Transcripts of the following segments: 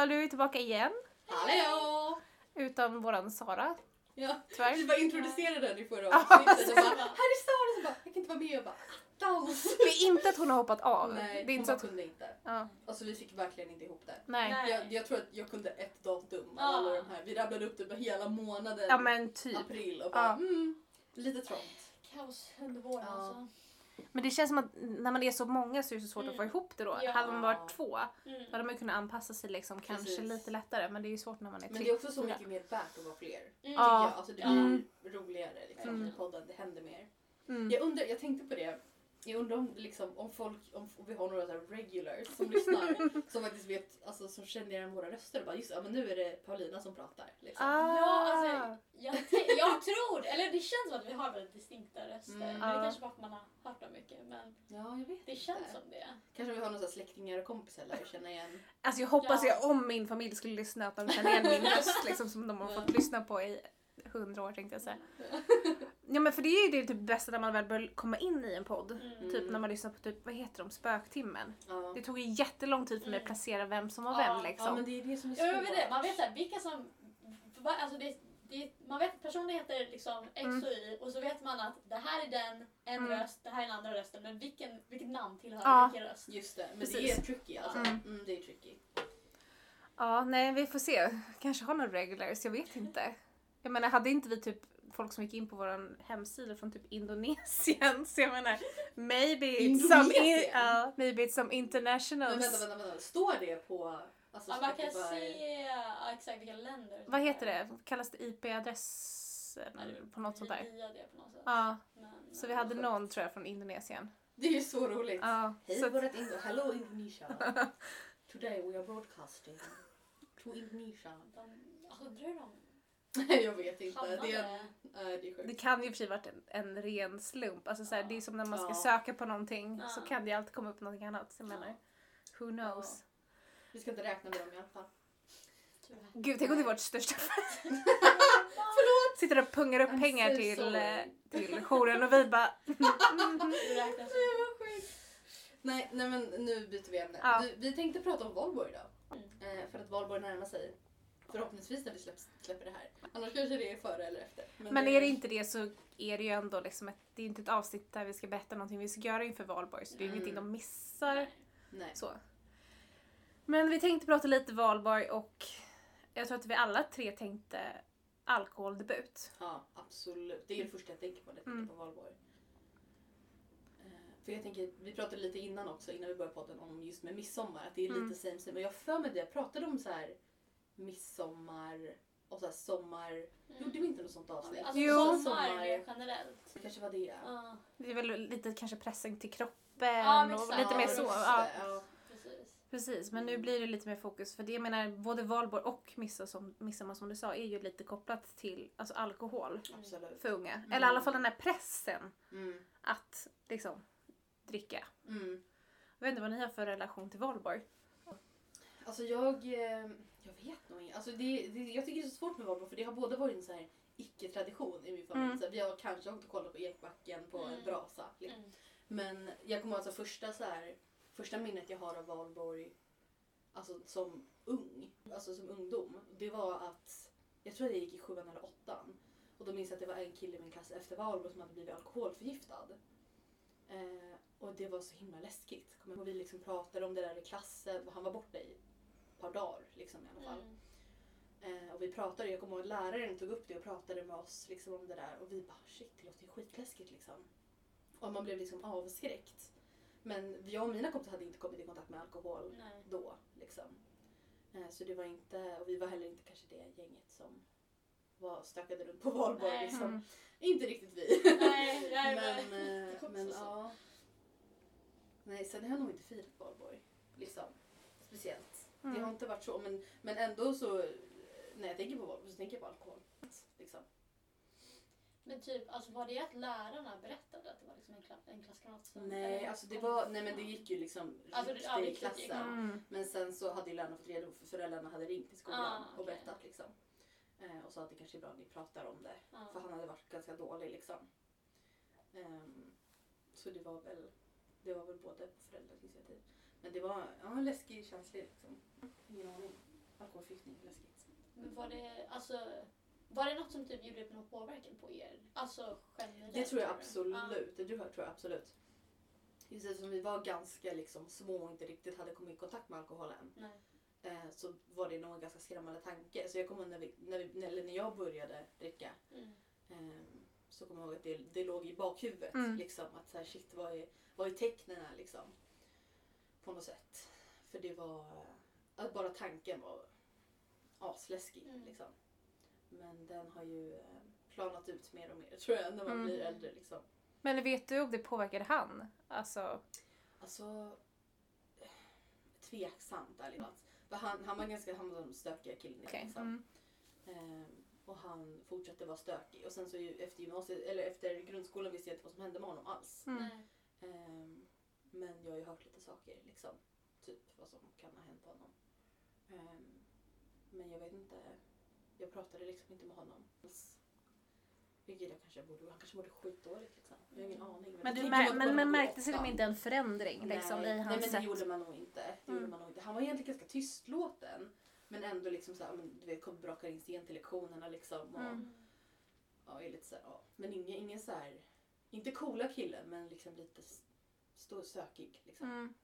allihopa, nu är vi tillbaka igen. Hallå! Utan våran Sara, Ja, tyvärr. vi bara introducerade den i förra avsnittet och bara Här är Sara! Så bara, jag kan inte vara med och bara attans! Det är inte att hon har hoppat av. Nej, det är inte hon så bara att... kunde inte. Ja, Alltså vi fick verkligen inte ihop det. nej. Nej. Jag, jag tror att jag kunde ett datum av Ja. alla de här. Vi rabblade upp det på hela månaden Ja men typ. april och bara Ja. mm, lite trångt. Kaos under våren Ja. alltså. Men det känns som att när man är så många så är det så svårt att Mm. få ihop det då. Ja. Hade man varit två Mm. då hade man kunnat anpassa sig liksom kanske Precis. lite lättare men det är ju svårt när man är Men tre. det är också så mycket mer värt att vara fler. Mm. Tycker Ja. jag. Alltså det blir Mm. roligare liksom, Mm. i podden. Det händer mer. Mm. Jag, undrar, jag tänkte på det. Jag undrar om, liksom, om folk, om, om vi har några så här regulars som lyssnar som faktiskt vet, alltså som känner igen våra röster och bara just ja, men nu är det Paulina som pratar. Liksom. Ah. Ja, alltså, jag, jag tror, eller det känns som att vi har väldigt distinkta röster. Mm. Men det kanske bara för att man har hört dem mycket. Men Ja, jag vet det känns inte. som det. Kanske vi har några släktingar och kompisar där och känna igen. Alltså jag hoppas Ja. jag om min familj skulle lyssna att de känner igen min röst liksom, som de har fått lyssna på i hundra år tänkte jag säga. Ja men för det är ju det typ bästa när man väl börjar komma in i en podd. Mm. Typ när man lyssnar på typ, vad heter de, Spöktimmen. Ja. Det tog ju jättelång tid för mig att Mm. placera vem som var Ja, vem liksom. ja, men det är det som är Ja, svårt. det. Man vet så här, vilka som... Alltså det, det, man vet att personen heter liksom X Mm. och Y och så vet man att det här är den, en Mm. röst, det här är den andra rösten. Men vilken, vilket namn tillhör Ja. vilken röst? Just det, men Precis. det är tricky alltså. Mm. Mm. det är tricky. Ja, nej vi får se. Kanske har några regulars, jag vet inte. Jag menar hade inte vi typ folk som gick in på vår hemsida från typ Indonesien så jag menar maybe it's some, in, ja, maybe it's some Men internationals. vänta, vänta, vänta. Står det på alltså, Ja, man kan Spotify? se ja, exakt vilka länder. Vad heter det? Kallas det IP-adress? På något sånt där? Via det på något sätt. Ja, Men, så vi hade någon tror jag från Indonesien. Det är ju så roligt. Ja, Hej så, vårat Indo. Hello Indonesia. Today we are broadcasting to Indonesia. De, alltså, undrar hur de Nej, jag vet inte. hamnade. Det är, nej, det är det sjukt. kan ju i och för sig varit en, en ren slump. Alltså, så här, Ja. Det är som när man ska Ja. söka på någonting Ja. så kan det ju alltid komma upp någonting annat. Så jag Ja. menar, who knows? Vi ska inte räkna med dem i alla fall. Tyvärr. Gud, tänk om det är vårt största Förlåt! Sitter och pungar upp I'm pengar so till, sorry. eh, till jouren och vi bara... Det Nej, vad sjukt. Nej, nej men nu byter vi ämne. Ja. Du, vi tänkte prata om Valborg idag. Mm. Eh, för att Valborg närmar sig. Förhoppningsvis när vi släpps, släpper det här. Annars kanske det är före eller efter. Men är det inte det så är det ju ändå liksom ett, det är inte ett avsnitt där vi ska berätta någonting vi ska göra inför valborg så det är Mm. ingenting de missar. Nej. Nej. Så. Men vi tänkte prata lite valborg och jag tror att vi alla tre tänkte alkoholdebut. Ja, absolut. Det är det första jag tänker på när jag tänker Mm. på Valborg. Eh, För jag tänker, vi pratade lite innan också, innan vi började podden, om just med midsommar. Att det är Mm. lite same same. Och jag för mig det, jag pratade om så här midsommar och så här sommar. Gjorde vi inte något sånt avsnitt? Alltså Jo. sommar mer generellt. Det kanske var det. Ja, Det är väl lite kanske pressäng till kroppen Ja, och exakt. lite mer så. Ja, precis. precis, men nu blir det lite mer fokus för det jag menar både valborg och midsommar som, du sa är ju lite kopplat till alltså alkohol Absolut. för unga. Eller i alla fall den här pressen Mm. att liksom dricka. Mm. Jag vet inte vad ni har för relation till valborg. Alltså jag, eh, jag vet nog inte. Alltså det, det, jag tycker det är så svårt med Valborg för det har både varit en så här icke-tradition i min familj. Mm. Så här, vi har kanske åkt och kollat på Ekbacken på en Mm. brasa. Liksom. Mm. Men jag kommer alltså första så här, första minnet jag har av Valborg alltså som ung, alltså som ungdom, det var att jag tror att jag gick i sjuan eller åttan. Och då minns jag att det var en kille i min klass efter Valborg som hade blivit alkoholförgiftad. Eh, och det var så himla läskigt. Ihåg, vi liksom pratade om det där i klassen och han var borta i par dagar liksom i alla fall. Mm. Eh, och vi pratade, jag kommer ihåg att läraren tog upp det och pratade med oss liksom om det där och vi bara shit det låter ju skitläskigt liksom. Och man blev liksom avskräckt. Men jag och mina kompisar hade inte kommit i kontakt med alkohol Nej. då liksom. Eh, så det var inte, och vi var heller inte kanske det gänget som var stökade runt på valborg Nej. liksom. Mm. Inte riktigt vi. Nej, nej, men men- eh, också men så. ja. Nej sen har jag nog inte firat valborg. Liksom. Speciellt. Det har Mm. inte varit så men, men ändå så när jag tänker på valborg så tänker jag på alkohol. Liksom. Men typ, alltså var det att lärarna berättade att det var liksom en, kla- en klasskamrat som... Nej, alltså det var, nej men det gick ju liksom Alltså, rykte ja, i klassen. Mm. Men sen så hade ju lärarna fått reda på för föräldrarna hade ringt till skolan Ah, och okej. berättat liksom. Eh, och sa att det kanske är bra att ni pratar om det. Ja. För han hade varit ganska dålig liksom. Ehm, så det var väl, det var väl både föräldrars initiativ. Men det var ja, en läskig känsla liksom. Ingen aning. lagstiftning, läskigt. Men var det, alltså, var det något som typ gjorde någon påverkan på er? Alltså generellt? Det tror jag absolut. Det tror jag, tror jag absolut. Just eftersom vi var ganska liksom, små och inte riktigt hade kommit i kontakt med alkohol än. Ja. Nej. Eh, så var det nog en ganska skrämmande tanke. Så jag kommer ihåg när, vi, när, vi, när jag började dricka. Mm. Eh, så kommer jag ihåg att det, det låg i bakhuvudet. Mm. Liksom, att så här, shit, vad är, vad är tecknen här liksom? På något sätt. För det var... Att bara tanken var asläskig. Mm. Liksom. Men den har ju eh, planat ut mer och mer tror jag när man Mm. blir äldre. Liksom. Men vet du om det påverkade han? Alltså, Alltså... eh, Tveksamt ärligt talat. För han, han var ganska han var den stökiga killen. okej. Liksom. Mm. Ehm, och han fortsatte vara stökig. Och sen så efter, gymnasiet, eller efter grundskolan visste jag inte vad som hände med honom alls. Mm. Ehm, men jag har ju hört lite saker, liksom. Typ vad som kan ha hänt honom. Ehm, men jag vet inte. Jag pratade liksom inte med honom. Vilket jag kanske borde, han kanske mådde skitdåligt liksom. Jag har ingen aning. Men, det du mär, men, men märktes det åttan. inte en förändring liksom, nej, i nej hans men det sätt? gjorde man nog inte. Det Mm. gjorde man nog inte. Han var egentligen ganska tystlåten. Men ändå liksom såhär, men, du vet, kom brakar in sent till lektionerna liksom. Och, Mm. ja, är lite så här, ja. Men ingen, ingen så här, inte coola killen men liksom lite stor sökig liksom. Mm.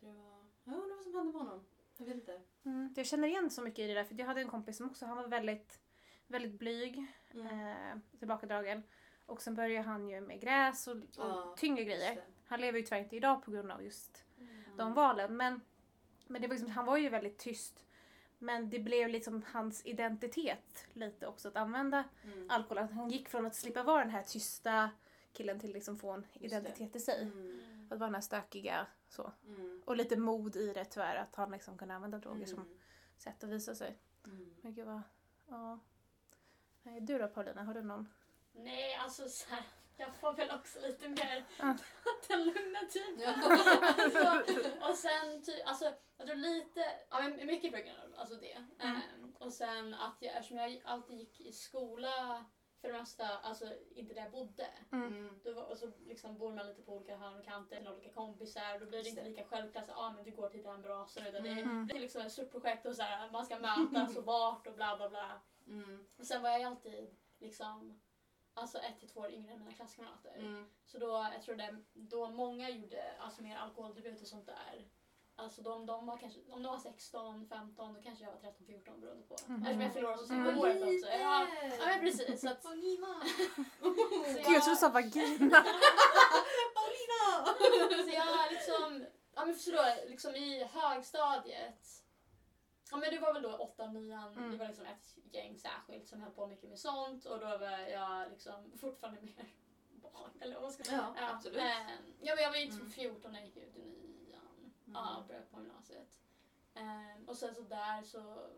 Så det var, jag undrar vad som hände med honom. Jag vet inte. Mm. Jag känner igen så mycket i det där för jag hade en kompis som också, han var väldigt, väldigt blyg, Mm. eh, tillbakadragen. Och sen började han ju med gräs och, och Ja, tyngre grejer. Han lever ju tyvärr inte idag på grund av just Mm. de valen. Men, men det var liksom, han var ju väldigt tyst. Men det blev liksom hans identitet lite också att använda Mm. alkohol. Att Han gick från att slippa vara den här tysta killen till liksom få en identitet i sig. Mm. Mm. Att vara den här stökiga så. Mm. Och lite mod i det tyvärr att han liksom kunde använda droger som Mm. sätt att visa sig. Mm. Men gud vad, ja. Nej, Du då Paulina, har du någon? Nej, alltså så här, jag får väl också lite mer Ah. den lugna. Ja. alltså, och sen ty, alltså, jag tror lite, ja men mycket på grund av alltså det. Mm. Ehm, och sen att jag, eftersom jag alltid gick i skola för det mesta, alltså inte där jag bodde. Mm. Då var, och så liksom bor man lite på olika hörn och kanter med olika kompisar och då blir det inte lika självklart att ah, men du går till den brasan utan Mm. det, det är liksom ett stort projekt och så här, man ska mötas och vart och bla bla bla. Mm. Och sen var jag alltid liksom alltså ett till två år yngre än mina klasskamrater. Mm. Så då, jag tror det, då många gjorde alltså mer alkoholdebut och sånt där. Alltså de, de var kanske, om de var 16, 15 då kanske jag var 13, 14 beroende på. Mhm. Eftersom jag så sent Mm. också. Ja, ja men precis. Så att, Paulina! så Gud, jag trodde du sa vagina. Paulina! Så jag liksom, ja men förstår du, liksom i högstadiet. Ja men det var väl då 8 9 Mm. det var liksom ett gäng särskilt som höll på mycket med sånt och då var jag liksom fortfarande mer barn eller vad man ska säga. Ja, absolut. men, ja men jag var ju Mm. typ 14 när jag gick ut i nian. Mm. Ja, började på gymnasiet. Ehm, och sen så där så,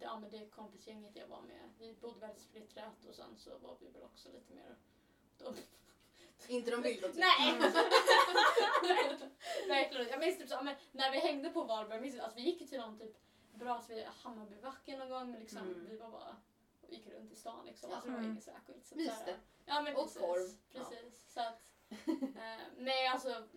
ja men det kompisgänget jag var med, vi bodde väldigt splittrat och sen så var vi väl också lite mer då, Inte de vilda typ. Nej! Mm. Verkligen. Jag minns typ så, ja, men när vi hängde på Valborg, minns, alltså, vi gick till någon typ bra vid Hammarbybacken någon gång men liksom, Mm. vi var bara och gick runt i stan liksom. Ja. Alltså, det var inget särskilt. Så, Myste. Ja men Och precis. korv. Ja. Precis. Så att, eh, nej alltså,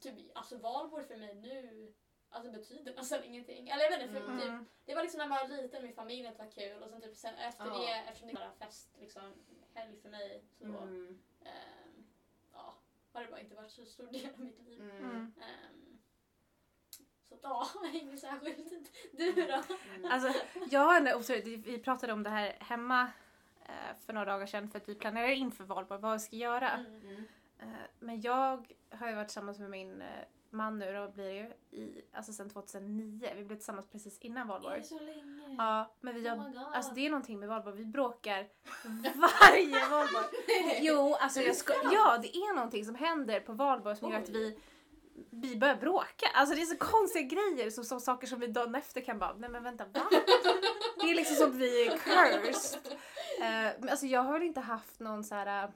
typ, alltså Valborg för mig nu Alltså betyder nästan ingenting. Eller jag vet inte, för Mm. typ, det var liksom när man var liten med familjen, det var kul och sen typ sen efter Ja. det, eftersom det var fest, liksom helg för mig så Mm. Ehm, ja, har det bara inte varit så stor del av mitt liv. Mm. Mm. Ehm, så ja, inget särskilt. Du då? Mm. Alltså, jag har en otroligt, vi pratade om det här hemma eh, för några dagar sedan för att vi planerar inför valborg vad vi ska göra. Mm. Mm. Eh, men jag har ju varit tillsammans med min eh, man nu då blir det ju i, alltså sedan 2009. Vi blev tillsammans precis innan Är valborg. det så länge? Ja, men vi Oh har, god. alltså det är någonting med valborg, vi bråkar varje valborg. Jo, alltså jag ska, ja det är någonting som händer på valborg som gör att vi vi börjar bråka. Alltså det är så konstiga grejer, så, så saker som vi dagen efter kan bara, nej men vänta va? Det är liksom som vi är cursed. Eh, men alltså jag har väl inte haft någon så här.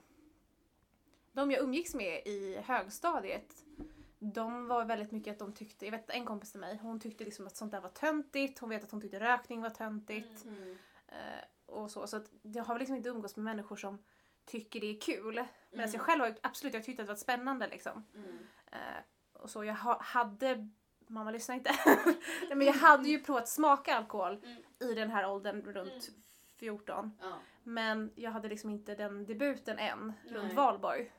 De jag umgicks med i högstadiet, de var väldigt mycket att de tyckte, jag vet en kompis till mig, hon tyckte liksom att sånt där var töntigt, hon vet att hon tyckte rökning var töntigt. Mm. Eh, och så, så att jag har väl liksom inte umgås med människor som tycker det är kul. Medan Mm. jag själv har absolut jag tyckte att det var spännande liksom. Mm. Eh, och så jag ha, hade mamma lyssnar inte. Nej, men jag hade ju provat smaka alkohol Mm. i den här åldern runt Mm. 14. Ja. Men jag hade liksom inte den debuten än runt Nej. valborg.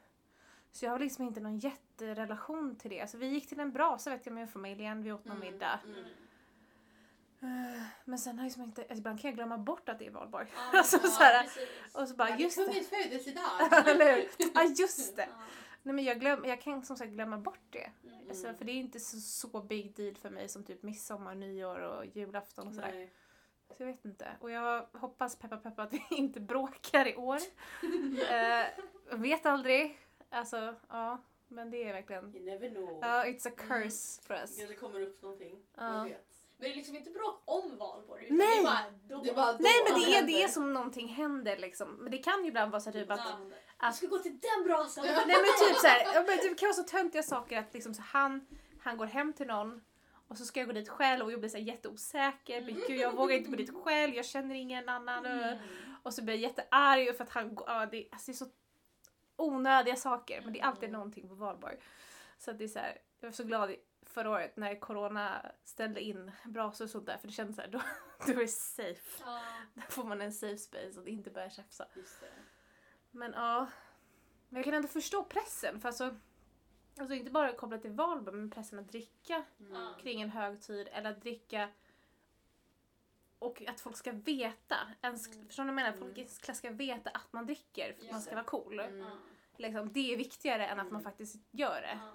Så jag har liksom inte någon jätterelation till det. Alltså vi gick till en brasa vet jag med familjen, vi åt någon Mm. middag. Mm. Eh, Men sen har jag liksom inte, alltså ibland kan jag glömma bort att det är valborg. Ja, Alltså, ja, så här. Och så bara Ja, just det. Kungens födelsedag! Eller hur? Ja just det. Ja. Nej men jag, glöm, jag kan som sagt glömma bort det. Mm. Alltså, för det är inte så, så big deal för mig som typ midsommar, nyår och julafton och sådär. Nej. Så jag vet inte. Och jag hoppas peppa peppa att vi inte bråkar i år. eh, vet aldrig. Alltså ja. Men det är verkligen. You never know. Ja, it's a curse för oss. Det kanske kommer upp någonting. Ja. Men det är liksom inte bråk om valborg. utan Nej! Det är bara då. Det är bara Nej men det är det som någonting händer liksom. Men det kan ju ibland vara så här typ att Ja. Jag att ska gå till den brasan. Nej men typ såhär, ja, men det kan vara så töntiga saker att liksom så han, han går hem till någon och så ska jag gå dit själv och jag blir så här jätteosäker. Men gud jag vågar inte gå dit själv, jag känner ingen annan. Mm. Och så blir jag jättearg för att han går, ja, det, alltså det är så onödiga saker men det är alltid Mm. någonting på valborg. Så att det är så här, jag var så glad förra året när corona ställde in brasor och sånt där för det kändes såhär, då, då är det safe. Ja. Då får man en safe space och inte börjar tjafsa. Men ja. Men jag kan ändå förstå pressen. För alltså, alltså inte bara kopplat till valborg, men pressen att dricka Mm. Kring en högtid eller att dricka och att folk ska veta. Ens, Mm. Förstår ni vad jag menar? Mm. Folk i klass ska veta att man dricker för att man ska vara cool. Mm. Liksom, det är viktigare än att man Mm. faktiskt gör det. Ja.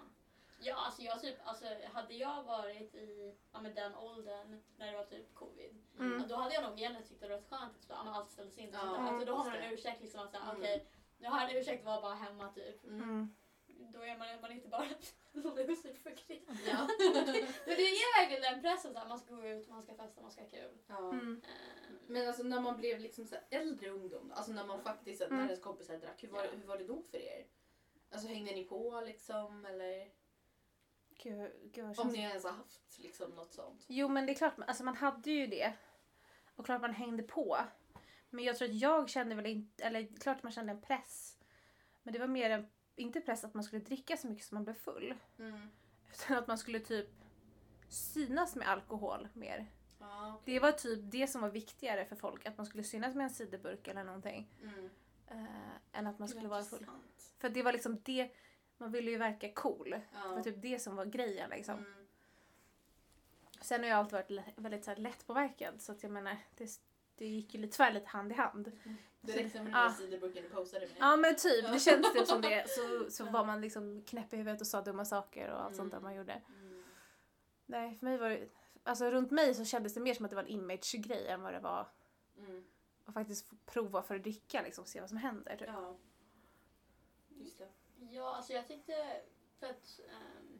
Ja, alltså jag typ, alltså hade jag varit i ja, men den åldern när det var typ covid, Mm. då hade jag nog egentligen tyckt det var rätt skönt att ja, allt ställdes in. Ja, alltså, då har man en ursäkt liksom att säga, Mm. okej, jag har en ursäkt att vara bara hemma typ. Mm. Då är man, man är inte bara en loser för krig. Ja. Men det är verkligen den pressen, så här, man ska gå ut, man ska festa, man ska ha kul. ja. Mm. Eh, Men alltså när man blev liksom så äldre ungdom, alltså när man faktiskt, Mm. när ens kompisar drack, hur var, Ja. hur var det då för er? Alltså hängde ni på liksom eller? Gud, gud Om känns ni ens har haft liksom något sånt? Jo men det är klart, alltså man hade ju det. Och klart man hängde på. Men jag tror att jag kände väl inte, eller klart man kände en press. Men det var mer en, inte press att man skulle dricka så mycket som man blev full. Mm. Utan att man skulle typ synas med alkohol mer. Ja, okej. Det var typ det som var viktigare för folk. Att man skulle synas med en ciderburk eller någonting. Mm. Eh, än att man skulle vara full. För det var liksom det, man ville ju verka cool. Det Ja. var typ det som var grejen liksom. Mm. Sen har jag alltid varit väldigt så här, lättpåverkad så att jag menar det, det gick ju lite, tyvärr lite hand i hand. Det räckte med ciderburken du posade med. Ja men typ, det känns typ som det. Så, så var man liksom knäpp i huvudet och sa dumma saker och allt sånt där Mm. man gjorde. Mm. Nej, för mig var det, alltså runt mig så kändes det mer som att det var en image-grej än vad det var Mm. att faktiskt prova för att dricka liksom, se vad som händer. Typ. Ja. Just det. Ja, alltså jag tyckte för att ehm,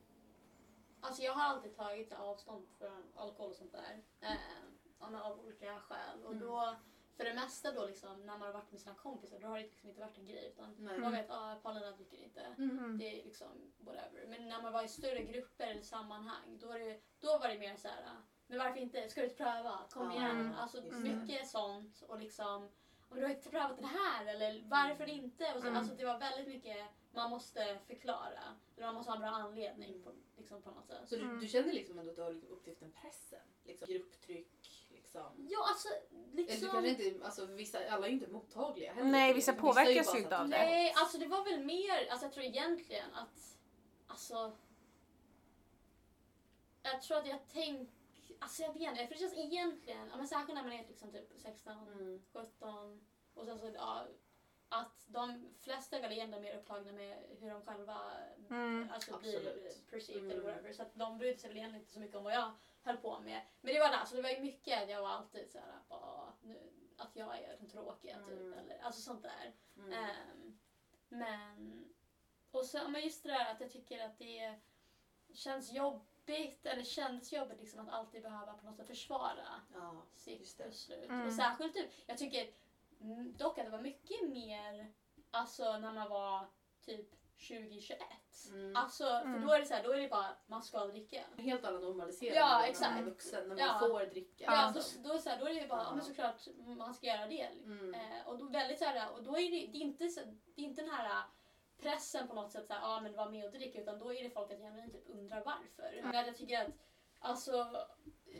Alltså jag har alltid tagit avstånd från alkohol och sånt där. Um, av olika skäl. Och Mm. då, för det mesta då liksom, när man har varit med sina kompisar, då har det liksom inte varit en grej. Utan Nej. man vet att ah, Paulina dricker inte. Mm. Det är liksom whatever. Men när man var i större grupper eller sammanhang, då var det, då var det mer så här. Men varför inte? Ska du inte pröva? Kom igen. Mm. Alltså det. mycket sånt. Och liksom, om du har inte prövat det här eller varför Mm. inte? Och så, Mm. Alltså det var väldigt mycket man måste förklara. Eller man måste ha en bra anledning på, liksom, på något sätt. Så du, Mm. du känner liksom ändå att du har liksom upplevt den pressen? Liksom grupptryck, liksom? Ja, alltså Eller du liksom... kanske inte, alltså vissa, alla är ju inte mottagliga heller. Nej, vissa påverkas bara ju inte av det. Nej, alltså det var väl mer, alltså jag tror egentligen att, alltså, jag tror att jag tänk, alltså jag vet inte, för det känns egentligen, ja, men särskilt när man är liksom typ 16, Mm. 17 och sen så, ja, att de flesta är väl egentligen mer upptagna med hur de själva Mm. alltså, blir perceived Mm. eller whatever. Så att de brydde sig väl egentligen inte så mycket om vad jag höll på med. Men det var där, så det var ju mycket att jag var alltid såhär, bara, nu, att jag är den tråkiga typ. Mm. Eller, alltså sånt där. Mm. Ehm, men, och så, men just det där att jag tycker att det känns jobbigt, eller kändes jobbigt liksom att alltid behöva på något sätt försvara Ja, sitt beslut. Mm. Och särskilt typ, jag tycker mm, dock att det var mycket mer, alltså när man var typ 20-21. Mm. Alltså, för Mm. då är det så här, då är det bara, man ska dricka. En helt annan normalisering Ja, när man exakt. är vuxen, när man Ja. får dricka. Ja, då, liksom. då, är det så här, då är det bara, ja. Men såklart man ska göra det. Mm. Eh, och då väldigt så här, och då är det, det, är inte, så, det är inte den här pressen på något sätt, så här, ja men var med och drick, utan då är det folk att genuint typ undrar varför. Men jag tycker att Alltså,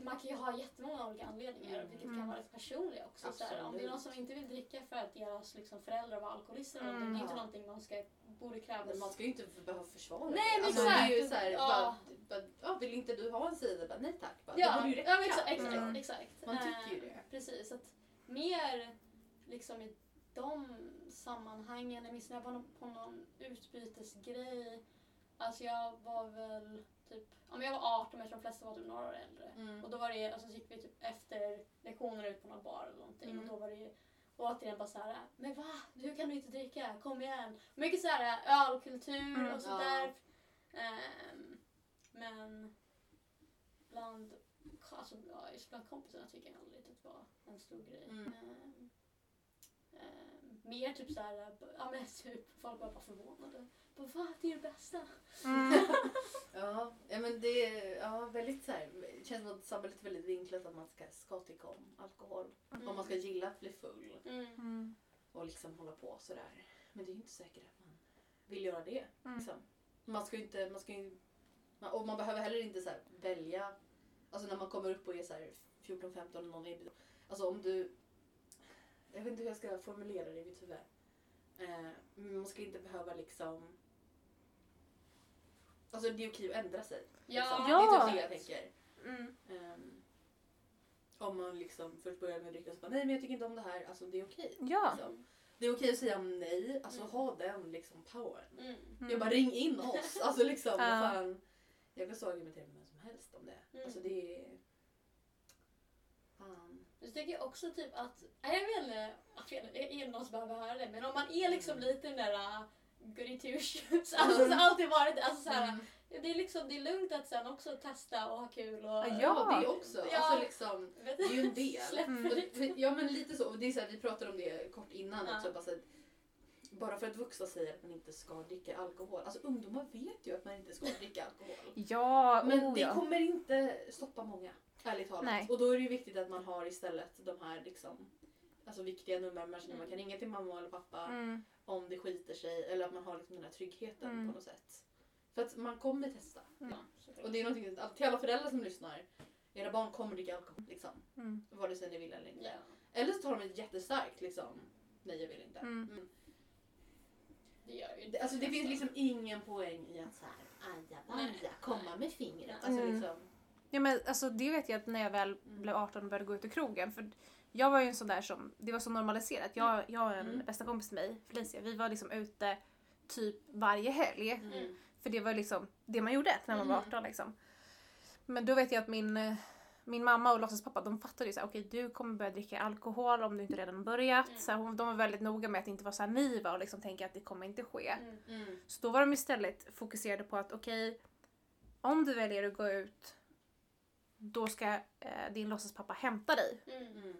man kan ju ha jättemånga olika anledningar vilket Mm. kan vara lite personliga också. Så här, om det är någon som inte vill dricka för att deras liksom, föräldrar var alkoholister Mm. det är inte Ja. någonting man ska, borde krävas. Men man ska ju inte behöva försvara Nej, det. men alltså, det är ju exakt. så här, Ja. bara, bara, vill inte du ha en cider? Bara, Nej tack. Bara, det Ja, borde ju räcka. ja exakt. exakt, Mm. exakt. Man tycker ju Eh, det. Precis, att mer liksom i de sammanhangen. Jag minns när jag var på någon utbytesgrej. Alltså jag var väl typ, men jag var 18 men jag tror de flesta var typ några år äldre. Mm. Var det, alltså så gick vi typ efter lektionerna ut på någon bar eller någonting Mm. och då var det ju återigen bara såhär, men va? Hur kan du inte dricka? Kom igen! Mycket såhär ölkultur Mm, och sådär. Ehm, men bland, alltså, ja, bland kompisarna tycker jag aldrig det var en stor grej. Mm. Ehm, ehm, mer typ såhär, ja men typ folk var bara förvånade. Bara, Va? Det är det bästa? Mm. Ja, men det är ja, väldigt så här, det känns som att samhället är väldigt vinklat att man ska, ska tycka om alkohol. Om man ska gilla att bli full Mm. Mm. och liksom hålla på sådär. Men det är ju inte säkert att man vill göra det. Mm. Liksom. Man ska ju inte, man ska ju, man- och man behöver heller inte så här välja, alltså när man kommer upp och är så här 14-15 och någon är Alltså om du, jag vet inte hur jag ska formulera det i mitt huvud. Eh, man ska inte behöva liksom Alltså det är okej att ändra sig. Ja. liksom. Ja. Det är typ det jag tänker. Mm. Ehm, om man liksom först börjar med att dricka och så bara, nej men jag tycker inte om det här, alltså det är okej. Ja. Liksom. Det är okej att säga nej, alltså Mm. ha den liksom powern. Mm. Mm. Jag bara ring in oss, alltså liksom vad Ja. fan. Jag kan stå och argumentera med vem som helst om det. Mm. Alltså det är... Fan. Så tycker jag också typ att, jag vet inte, jag är någon som behöver höra det, men om man är liksom lite den där uh, goody two shoes, alltså så alltid varit det, alltså så här, Mm. det är liksom, det är lugnt att sen också testa och ha kul och... Ja. Det är också. Ja. Alltså liksom, det är ju en del. Mm. Ja men lite så. Det är så här, vi pratade om det kort innan Ja. också. Bara, så här, bara för att vuxna säger att man inte ska dricka alkohol. Alltså ungdomar vet ju att man inte ska dricka alkohol. Ja, Men oh, det ja. kommer inte stoppa många. Ärligt talat. Nej. Och då är det ju viktigt att man har istället de här liksom Alltså viktiga nummer man känner man kan ringa till mamma eller pappa Mm. om det skiter sig. Eller att man har liksom den här tryggheten Mm. på något sätt. För att man kommer testa. Mm. Ja. Och det är någonting till alla föräldrar som lyssnar. Era barn kommer dricka alkohol. Liksom. Mm. Vare sig ni vill eller inte. Ja. Eller så tar de ett jättestarkt liksom. Nej jag vill inte. Mm. Mm. Det gör ju Det, alltså det finns liksom ingen poäng i att såhär aja baja komma med fingret. Alltså Mm. liksom. Ja men alltså det vet jag att när jag väl Mm. blev 18 och började gå ut i krogen. För jag var ju en sån där som, det var så normaliserat. Jag, jag och en Mm. bästa kompis till mig, Felicia, vi var liksom ute typ varje helg. Mm. För det var liksom det man gjorde när man var Mm. 18 liksom. Men då vet jag att min, min mamma och låtsaspappa de fattade ju såhär, okej du kommer börja dricka alkohol om du inte redan börjat. Mm. Så här, de var väldigt noga med att inte vara så här naiva och liksom tänka att det kommer inte ske. Mm. Mm. Så då var de istället fokuserade på att okej, om du väljer att gå ut då ska eh, din låtsaspappa hämta dig. Mm.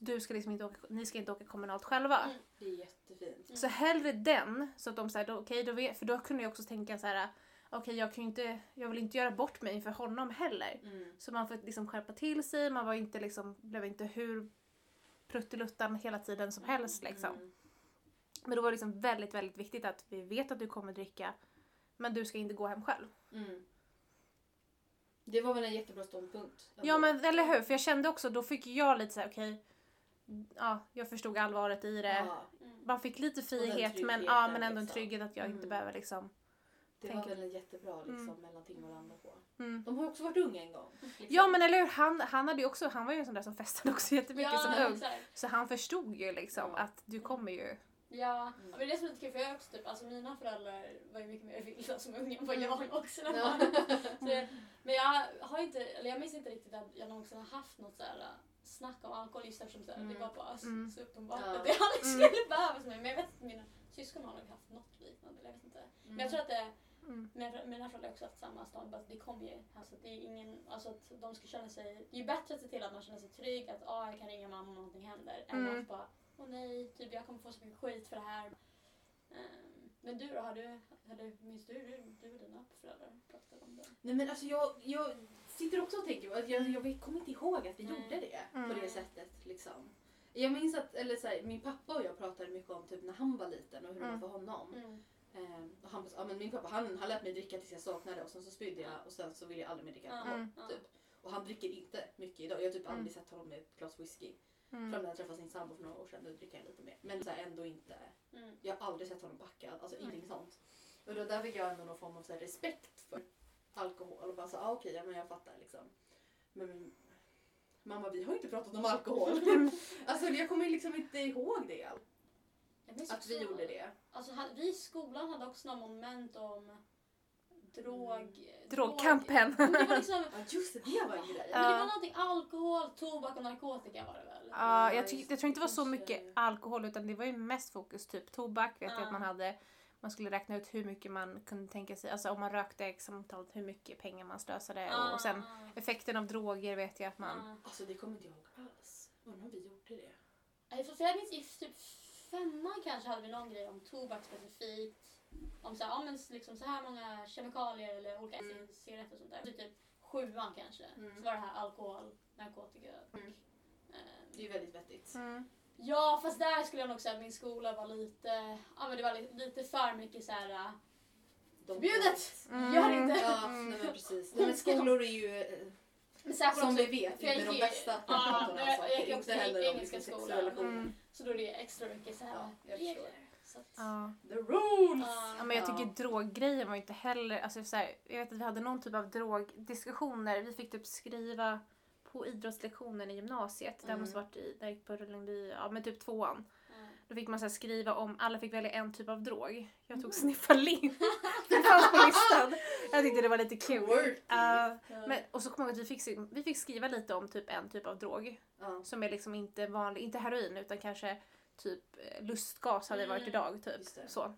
Mm. Du ska liksom inte åka, ni ska inte åka kommunalt själva. Mm. Det är jättefint. Så hellre den, så att de säger okej, då vet, för då kunde jag också tänka så här. okej jag kan ju inte, jag vill inte göra bort mig inför honom heller. Mm. Så man får liksom skärpa till sig, man var inte liksom, blev inte hur pruttiluttan hela tiden som helst liksom. Mm. Men då var det liksom väldigt, väldigt viktigt att vi vet att du kommer dricka, men du ska inte gå hem själv. Mm. Det var väl en jättebra ståndpunkt. Ja men eller hur, för jag kände också, då fick jag lite så här: okej, ja jag förstod allvaret i det. Ja, Mm. Man fick lite frihet men, ja, men ändå en liksom. trygghet att jag inte Mm. behöver liksom. det var väl en jättebra liksom, Mm. mellanting att landa på. Mm. De har också varit unga en gång. Liksom. Ja men eller hur, han, han hade ju också, han var ju en sån där som festade också jättemycket som ung. exakt. Så han förstod ju liksom Ja. att du kommer ju. Ja, Mm. men det är det som är lite kul för jag också typ, alltså mina föräldrar var ju mycket mer vilda som unga än vad Mm. jag också när Ja. Så Men jag har inte, eller jag minns inte riktigt att jag någonsin har haft något såhär snack om alkohol eftersom så här, Mm. det var bara så, Mm. så uppenbart Ja. att det aldrig Mm. skulle behövas mig. Men jag vet att mina syskon har nog haft något liknande, eller jag vet inte. Men jag tror att det, Mm. mina, föräldrar har också haft samma ståndpunkt, att det kommer ju, alltså att det är ingen, alltså att de ska känna sig, det är ju bättre att se till att man känner sig trygg, att ah, jag kan ringa mamma om någonting händer, än Mm. att bara, åh nej, typ jag kommer få så mycket skit för det här. Ehm, men du då, har du, har du, minns du, du, du och dina föräldrar pratade om det? Nej men alltså jag, jag sitter också och tänker, att jag, jag kommer inte ihåg att vi Mm. gjorde det Mm. på det sättet. Liksom. Jag minns att eller så här, min pappa och jag pratade mycket om typ när han var liten och hur det Mm. var för honom. Mm. Eh, och han, ja, men min pappa han, han lät mig dricka tills jag saknade och sen så spydde jag och sen så ville jag aldrig mer dricka alkohol. Typ. Och han dricker inte mycket idag. Jag har typ Mm. aldrig sett honom med ett glas whisky. Mm. Fram till jag träffade sin sambo för några år sedan, då dricker han lite mer. Men så här, ändå inte. Mm. Jag har aldrig sett honom packad, alltså Nej. ingenting sånt. Och då där fick jag ändå någon form av så här, respekt alkohol och bara så ah, okej, ja, men jag fattar liksom. Men mamma vi har ju inte pratat om alkohol. alltså jag kommer liksom inte ihåg det. Att vi gjorde det. Alltså, vi i skolan hade också något moment om drog... Drogkampen. drog- Men det var liksom, Ja just det, det var en grej. men det Ja. var någonting alkohol, tobak och narkotika var det väl? Ja, Ja, jag, jag tror inte det var så mycket alkohol utan det var ju mest fokus typ tobak vet jag Ja. att man hade. Man skulle räkna ut hur mycket man kunde tänka sig, alltså om man rökte examtalet hur mycket pengar man slösade Ah, och sen effekten av droger vet jag att man... ah. Alltså det kommer inte jag ihåg alls. Undrar om vi gjorde det. För jag minns i typ femman kanske hade vi någon grej om tobak specifikt. Om så här, ja, men liksom så här många kemikalier eller olika Mm. cigaretter och sånt där. Så typ sjuan kanske. Mm. Så var det här alkohol, narkotika och... Mm. ehm, Det är ju väldigt vettigt. Mm. Ja, fast där skulle jag nog säga att min skola var lite... Ja, men det var lite, lite för mycket så här... äh, De- Förbjudet! Mm. Gör inte! Ja, nej, men precis. Nej, men skolor är ju eh, som också, vi vet inte de gick i- bästa Ja, pratarna jag- jag gick också Inte i heller om engelska liksom skolan. Mm. Så då är det extra mycket så här Ja, regler. Att, Ja. The rules! Ja, men jag tycker Ja. droggrejen var inte heller... Alltså så här, jag vet att vi hade någon typ av drogdiskussioner. Vi fick typ skriva på idrottslektionen i gymnasiet. Mm. måste varit i, där jag gick på Rullenby, ja men typ tvåan. ja. Då fick man så skriva om, alla fick välja en typ av drog. Jag Mm. tog sniffalin. det fanns på listan. Jag tyckte det var lite kul. Quirky. Uh, men, och så kommer jag ihåg att vi fick, vi fick skriva lite om typ en typ av drog. Ja, Som är liksom inte vanlig, inte heroin utan kanske typ eh, lustgas hade det varit Mm. idag. Typ. Så.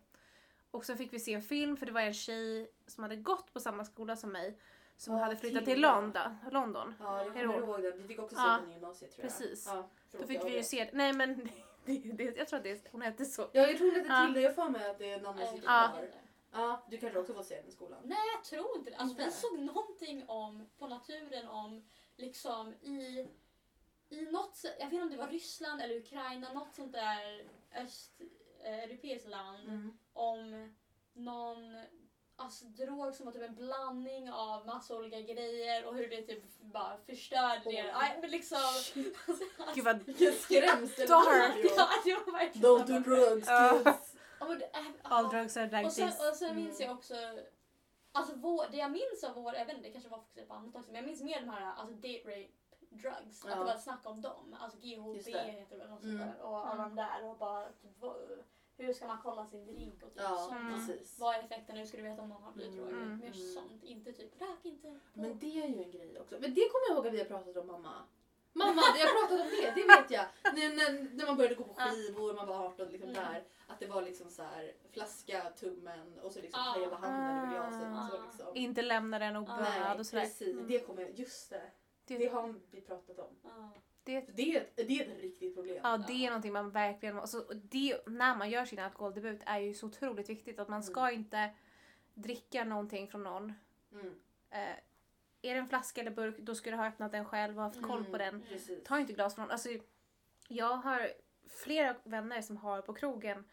Och så fick vi se en film för det var en tjej som hade gått på samma skola som mig. Som Ja, hade flyttat till London. London. ja jag kommer ihåg det. Vi fick också se Ja, den i gymnasiet tror jag. precis. Ja, Då fick vi ju se, nej men det, det, jag tror att det, hon hette så. Ja, jag tror hon hette Ja. Tilde. Jag får mig att det är namnet sitter Ja. kvar. Ja, du kanske också fått se den i skolan? Nej, jag tror inte det. Alltså, vi Inte? såg någonting om, på naturen om, liksom i, i något, jag vet inte om det var Ryssland eller Ukraina, något sånt där östeuropeiskt land, Mm. om någon alltså, drog som var typ en blandning av massa olika grejer och hur det typ bara förstörde Oj. det. Nej, men liksom... Gud vad Vilken skrämsel! Dark. Don't så. do drugs kids! All drugs are like Och sen, this. och sen minns Mm. jag också, alltså vår, det jag minns av vår, jag vet inte, det kanske var fokuserat på annat också, men jag minns mer de här alltså date rape drugs. Att Ja. det var ett snack om dem. Alltså GHB heter det väl något Mm. sånt där. Och alla de där och bara typ, hur ska man kolla sin drink och typ Ja, sånt. Mm. precis. Vad är effekten? Hur ska du veta om någon har blivit Mm. drogad? Mm. Mer Mm. sånt. Inte typ, rök inte på. Men det är ju en grej också. Men det kommer jag ihåg att vi har pratat om mamma. Mamma, jag har pratat om det, det vet jag. När, när, när man började gå på skivor, man var 18 liksom Mm. där. Att det var liksom så här flaska, tummen och så liksom hela handen över glaset. Ah. Så liksom. Inte lämna den oböad Nej, och sådär. precis. Mm. Det kommer, just det. Det, Det har vi pratat om. Ja. Det, det, är ett- det är ett riktigt problem. ja, det är någonting man verkligen alltså, det, När man gör sin alkoholdebut är ju så otroligt viktigt att man ska inte dricka någonting från någon. Mm. Eh, är det en flaska eller burk, då ska du ha öppnat den själv och haft koll på den. Mm. Precis. Ta inte glas från någon. Alltså, jag har flera vänner som har på krogen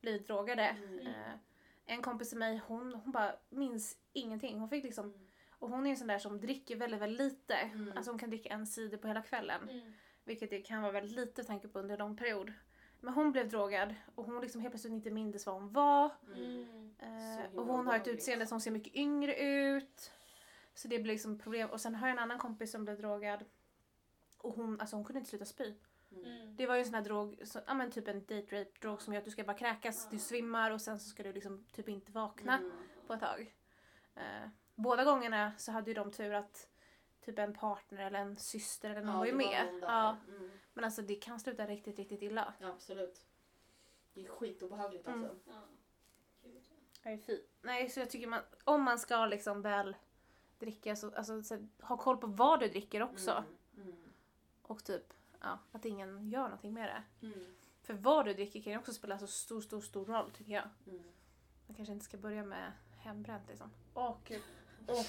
blivit drogade. Mm. Eh, en kompis till mig, hon, hon bara minns ingenting. Hon fick liksom, Mm. Och hon är en sån där som dricker väldigt, väldigt lite. Mm. Alltså hon kan dricka en cider på hela kvällen. Mm. Vilket det kan vara väldigt lite tanke på under en lång period. Men hon blev drogad och hon liksom helt plötsligt inte mindes vad hon var. Mm. Eh, och hon har ett utseende som ser mycket yngre ut. Så det blir liksom problem. Och sen har jag en annan kompis som blev drogad. Och hon, alltså hon kunde inte sluta spy. Mm. Det var ju en sån här drog, så, ja men typ en date rape drog som gör att du ska bara kräkas, du svimmar och sen så ska du liksom typ inte vakna Mm. på ett tag. Eh, båda gångerna så hade ju de tur att typ en partner eller en syster eller någon Ja, var ju med. där. ja, Mm. men alltså det kan sluta riktigt, riktigt illa. Ja, absolut. Det är skitobehagligt Mm. alltså. Ja. Gud, ja. Nej, fy. Nej, så jag tycker man, om man ska liksom väl dricka så, alltså, så, ha koll på vad du dricker också. Mm. Mm. Och typ, ja, att ingen gör någonting med det. Mm. För vad du dricker kan ju också spela så stor, stor, stor roll tycker jag. Mm. Man kanske inte ska börja med hembränt liksom. Åh gud. Åh.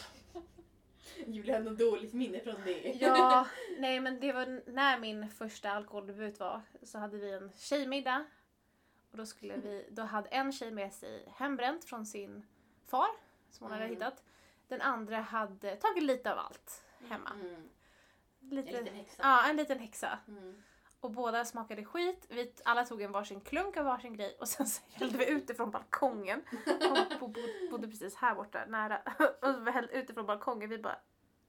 Julia har något dåligt minne från det. Ja, nej men det var när min första alkoholdebut var så hade vi en tjejmiddag. Och då skulle vi, då hade en tjej med sig hembränt från sin far som hon hade Mm. hittat. Den andra hade tagit lite av allt hemma. Mm. En Lite, liten häxa. ja, en liten häxa. Mm. Och båda smakade skit. Vi alla tog en varsin klunk av varsin grej och sen så hällde vi ut det från balkongen. Hon bo- bo- bodde precis här borta nära. Och vi hällde ut det från balkongen. Vi bara,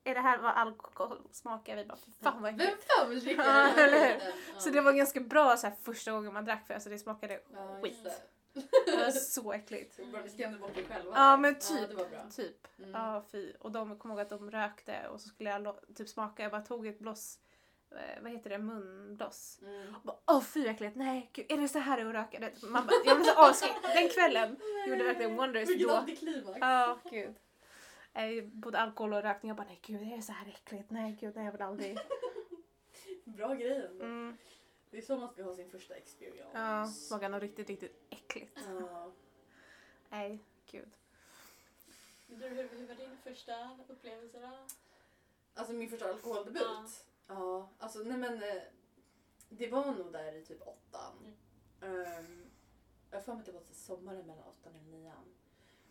är det här vad alkohol smakar? Vi bara, fy fan vad Vem äckligt. fan vill dricka Ja? Ja. Så det var ganska bra så här, första gången man drack för alltså det smakade Ja, skit. det. Det var så äckligt. Vi skrämde bort er själva. Ja men Ja, typ. det var bra. Typ. Mm. Ja fy. Och de kom ihåg att de rökte och så skulle jag typ smaka. Jag bara tog ett bloss, vad heter det, munbloss. Mm. Och bara, Åh fy äckligt, nej gud, är det så här att röka? Man bara, jag blev så avskräckt. Den kvällen gjorde verkligen wonders Vilket antiklimax. Ja gud. Eh, Både alkohol och rökning. Jag bara nej gud är det så här äckligt? Nej gud nej jag vill aldrig. Bra grej. Mm. Det är så man ska ha sin första experience. Ja, smakade nog riktigt riktigt äckligt. Ja. Nej gud. Du, hur, hur var din första upplevelse då? Alltså min första alkoholdebut. Ja. Ja, alltså nej men. eh, Det var nog där i typ åttan. Um, jag har för mig att det var till sommaren mellan åttan och nian.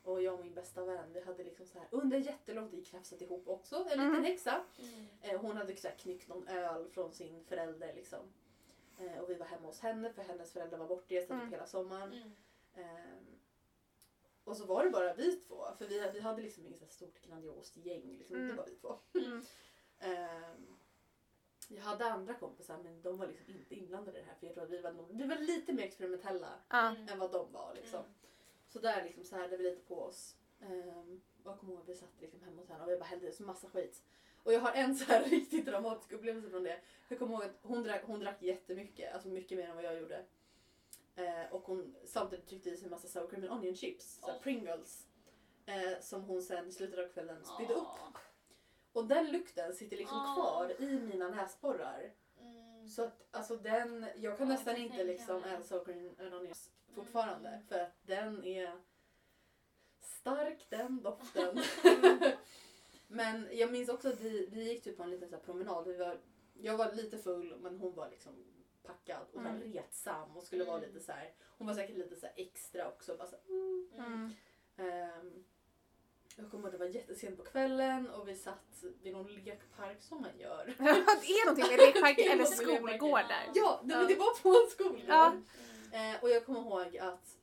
Och jag och min bästa vän, vi hade liksom så här under jättelång tid krafsat ihop också. En liten Mhm. häxa. Mm. Eh, hon hade så här knyckt någon öl från sin förälder liksom. Eh, och vi var hemma hos henne för hennes föräldrar var bortresta Mm. typ hela sommaren. Mm. Ehm, och så var det bara vi två. För vi, vi hade liksom inget så här stort grandiost gäng. Liksom. Mm. Det var vi två. Mm. Jag hade andra kompisar men de var liksom inte inblandade i det här. För jag tror att vi var, nog, vi var lite mer experimentella. Mm. än vad de var. Liksom. Mm. Så där liksom så hade vi lite på oss. Um, och jag kommer ihåg att vi satt liksom hemma hos henne och vi bara hällde i så massa skit. Och jag har en så här riktigt dramatisk upplevelse från det. Jag kommer ihåg att hon drack, hon drack jättemycket, alltså mycket mer än vad jag gjorde. Eh, och hon samtidigt tryckte i sig en massa sour cream and onion chips, så här Åh. Pringles. Eh, som hon sen i slutet av kvällen spydde upp. Och den lukten sitter liksom Åh. kvar i mina näsborrar. Mm. Så att alltså den, jag kan Ja, nästan kan inte liksom mig. äta onions fortfarande. Mm. För att den är stark den doften. men jag minns också att vi, vi gick typ på en liten så här promenad. Vi var, jag var lite full men hon var liksom packad och Mm. retsam och skulle vara Mm. lite så här. Hon var säkert lite så här extra också. Bara så här, Mm. Ehm, jag kommer ihåg att det var jättesent på kvällen och vi satt vid någon lekpark som man gör. det är någonting med lekparker Det är eller skolgårdar. Ja, men det var på en skolgård. Ja. Eh, och jag kommer ihåg att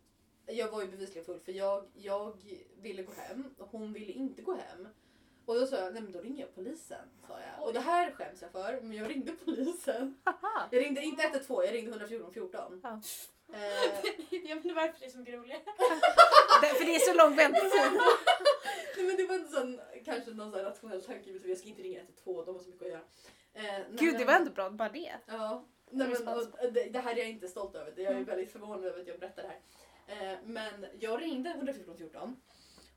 jag var ju bevisligen full för jag, jag ville gå hem och hon ville inte gå hem. Och då sa jag, nej men då ringer jag polisen. Sa jag. Och det här skäms jag för, men jag ringde polisen. Jag ringde inte 112, jag ringde 114 14. Ja. Eh, Jag undrar varför det är så roligt. Det- För det är så lång väntetid. nej men det var inte sån, kanske någon sån rationell tanke, jag ska inte ringa 112, de har så mycket att göra. Eh, Gud det var ändå bra, bara det. Ja, nej, men, och, det, det här är jag inte stolt över. Jag är Mm. väldigt förvånad över att jag berättar det här. Eh, men jag ringde 114 14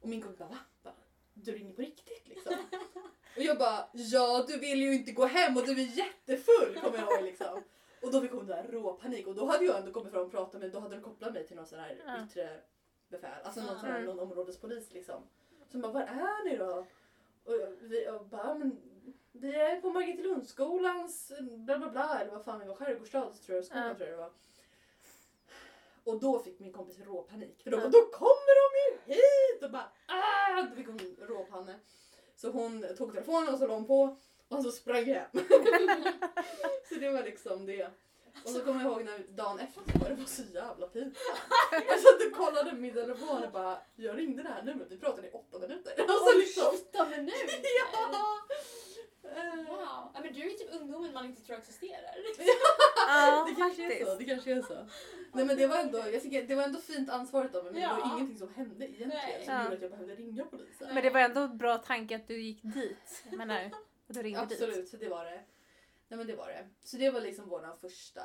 och min kompis bara va? Bara, Du ringer på riktigt liksom? och jag bara ja du vill ju inte gå hem och du är jättefull kommer jag ihåg liksom. Och då fick hon där råpanik och då hade jag ändå kommit fram och pratat men då hade de kopplat mig till någon sån här Ja. yttre befäl, alltså någon, sån här, Mm. någon områdespolis liksom. Så bara var är ni då? Och vi och bara men vi är på Margretelundsskolans bla bla bla eller vad fan vi var, Skärgårdsstads tror jag, skolan Ja. tror jag det var. Och då fick min kompis råpanik för då, Ja. då kommer de ju hit och bara ah! Då fick hon råpanne. Så hon tog telefonen och så la hon på och så sprang jag hem. så det var liksom det. Och så kommer jag ihåg när dagen efter så var det var så jävla pinsamt. Jag satt och kollade min telefon och bara jag ringde det här numret, vi pratade i åtta minuter. Alltså liksom. Åtta minuter! Ja! Eh, Wow. Ja, men du är typ ungdomen man inte tror existerar. Ja, Det kanske är så. faktiskt. Det kanske är så. Nej men det var ändå, jag tycker, det var ändå fint ansvaret av mig men det var Ja. ingenting som hände egentligen Nej. som Ja. gjorde att jag behövde ringa polisen. Men det var ändå en bra tanke att du gick dit. Menar, att du ringde dit. Absolut, så det var det. Nej men det var det. Så det var liksom våran första...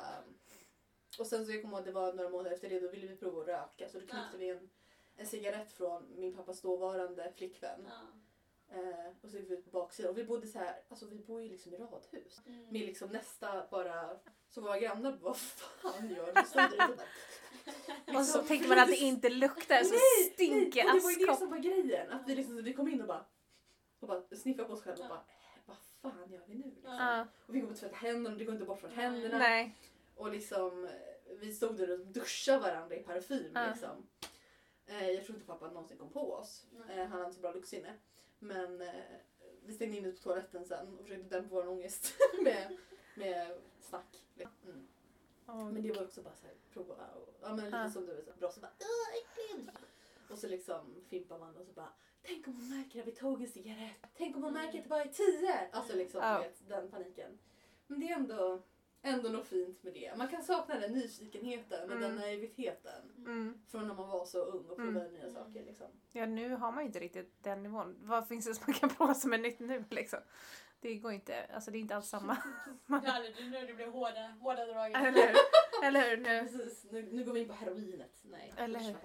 Och sen så jag kommer ihåg att det var några månader efter det, då ville vi prova att röka. Så då knyckte Ja. vi en, en cigarett från min pappas dåvarande flickvän. Ja. Eh, och så gick vi ut på baksidan. Och vi bodde så här, alltså vi bor ju liksom i radhus. Mm. Med liksom nästa bara, så våra grannar bara, vad fan gör du? Stod där ute och Och så liksom, tänker man att det inte luktar så Nej, stinker nej, och det var ju det som var grejen. Att vi, liksom, vi kom in och bara, och bara sniffade på oss själva och bara, "Eh, vad fan gör vi nu? Liksom. Ja, Och vi går och tvätta händerna och det går inte bort från händerna. nej. Och liksom, vi stod där och duschade varandra i parfym Ja. liksom. Eh, jag tror inte pappa någonsin kom på oss. Eh, han hade så bra luktsinne. Men eh, vi stängde in oss på toaletten sen och försökte dämpa vår ångest med, med snack. Mm. Men det var också bara såhär, prova och, ja men lite Ja. som du vet, så bra så bara "Åh, äckligt! Och så liksom fimpar man och så bara Tänk om hon märker att vi tog en cigarett. Tänk om hon märker att det bara är tio. Alltså liksom Ja. vet, den paniken. Men det är ändå, ändå något fint med det. Man kan sakna den nyfikenheten och Mm. den naiviteten. Mm. Från när man var så ung och provade Mm. nya saker liksom. Ja, nu har man ju inte riktigt den nivån. Vad finns det som man kan prova som är nytt nu liksom? Det går inte, alltså det är inte alls samma. Ja, det är nu det blir hårda, hårda drag. Eller hur? Eller hur? Nu. Precis, nu, nu går vi in på heroinet. Nej, Eller hur?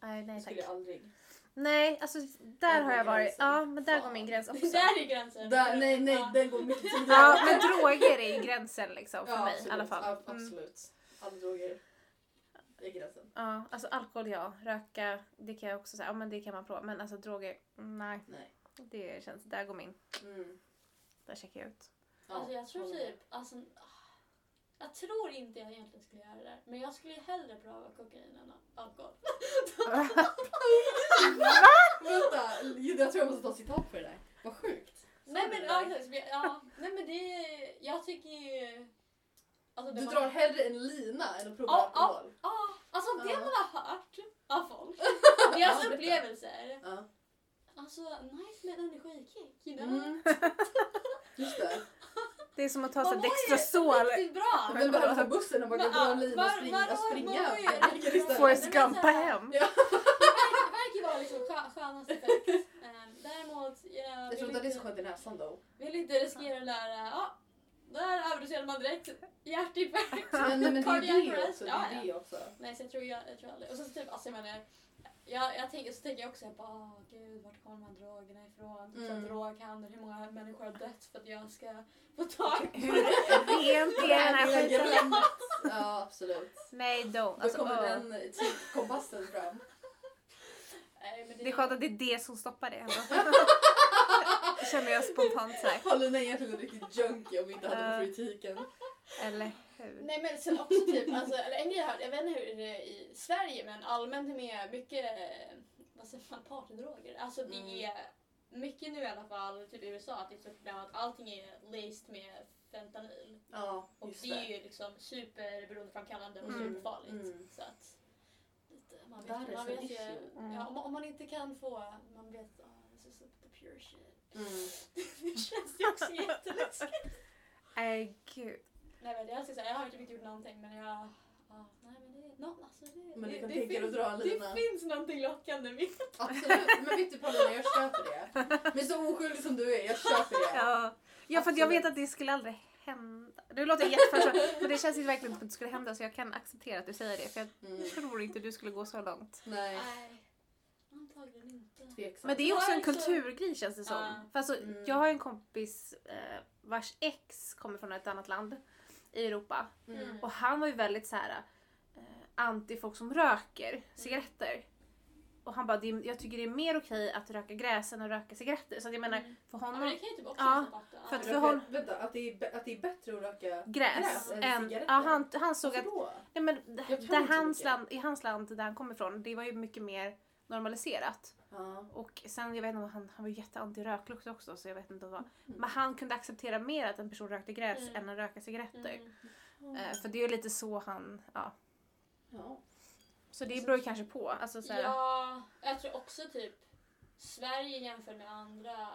Nej, nej tack. skulle jag aldrig. Nej, alltså där har jag varit. Ja, men där går min gräns också. där är gränsen. Där, nej, nej, Ja. den går mycket tidigare. Ja, men droger är gränsen liksom för mig absolut, i alla fall. Ja, Mm. absolut. Alla droger är gränsen. Ja, alltså alkohol ja, röka det kan jag också säga, ja men det kan man prova. Men alltså droger, nej. Nej. Det känns, där går min, Mm. där checkar jag ut. Ja, Alltså jag tror typ, alltså, jag tror inte jag egentligen skulle göra det där. Men jag skulle hellre pröva kokain än alkohol. Vänta, jag tror jag måste ta citat för det där. Vad sjukt. Nej men, ja, ja, nej men det, jag tycker ju... Alltså, Du man- drar hellre en lina än att prova Ja, ja. alkohol? Ja, alltså det man har hört av folk. Deras berätta. upplevelser. Ja. Alltså nice med en energikick, you know? Mm. Just det. Det är som att ta Man ju Dextrosol. Riktigt bra! Men behöver ta bussen och bara gå ja, en lina och springa, var- och springa var- var- över istället. Forrest Nej, men Gumpa så här- hem. Ja. Det verkar ju vara liksom skö- skönaste effekt. Ehm, Däremot, jag Jag tror inte att det är så skönt i näsan då. vill inte riskera att lära, ja, där överdoserade man direkt. Hjärtinfarkt. Men, men det är Cardiac det också. Det Ja, är det också. Nej, så jag tror, jag, jag tror aldrig. Och så typ, alltså jag menar, jag, jag tänker, så tänker jag också, jag bara, åh gud, vart kommer de här drogerna ifrån? Typ Mm. droghandel, hur många människor har dött för att jag ska få tag på Hur rent är den här skiten? Ja, absolut. Nej, don't. Då Alltså, kommer åh. den etikkompassen fram. Nej, men Det är skönt att det är det som stoppar det ändå. Känner jag spontant så här. Har Lina egentligen en riktig junkie om vi inte hade Ja. på politiken? Eller hur? Nej men sen också typ, alltså, eller en grej jag hört, jag vet inte hur det är i Sverige men allmänt med mycket, vad säger man, partydroger. Alltså det Mm. är mycket nu i alla fall, typ i USA, att det är så problem att allting är laced med fentanyl. Ja, Och det är ju liksom superberoendeframkallande och Mm. superfarligt. Mm. Så att, lite, man vet, man vet ju. Mm. ja, om, man- om man inte kan få, man vet, ah, this is the pure shit. Mm. det känns ju också jätteläskigt. Nej, gud. Nej men det är alltid så här, jag har typ inte gjort någonting men jag... Ja, nej men det, no, alltså det, Men du det, kan det, tänka dig finns, att dra en lina. det finns någonting lockande med Absolut. Men vet du Paulina, jag köper det. Men så oskyldig som du är, jag köper det. Ja, ja för att jag vet att det skulle aldrig hända. Nu låter jag jätteförsvarlig, men det känns verkligen som att det skulle hända så jag kan acceptera att du säger det. För jag Mm. tror inte du skulle gå så långt. Nej, antagligen inte. tveksamt. Men det är också en kulturgrej känns det som. Ja. För alltså, Mm. Jag har en kompis eh, vars ex kommer från ett annat land i Europa. Mm. Och han var ju väldigt så här eh, anti folk som röker cigaretter. Och han bara, jag tycker det är mer okej att röka gräs än att röka cigaretter. Så att jag menar, Mm. för Ja, honom, men det kan ju typ också Ja, fatta. för att Ja. för hon- Vänta, att det, är, att det är bättre att röka gräs, Gräs än än... cigaretter? Ja, han, han såg Varför att då? Nej, men där hans land, I hans land där han kommer ifrån, det var ju mycket mer normaliserat. Ja. Och sen, jag vet inte, han, han var ju jätteanti röklukt också så jag vet inte vad. Mm. Men han kunde acceptera mer att en person rökte gräs Mm. än att röka cigaretter. Mm. Eh, för det är ju lite så han, ja. Ja. Så det beror ju kanske på. Alltså, så här, Ja, jag tror också typ Sverige jämfört med andra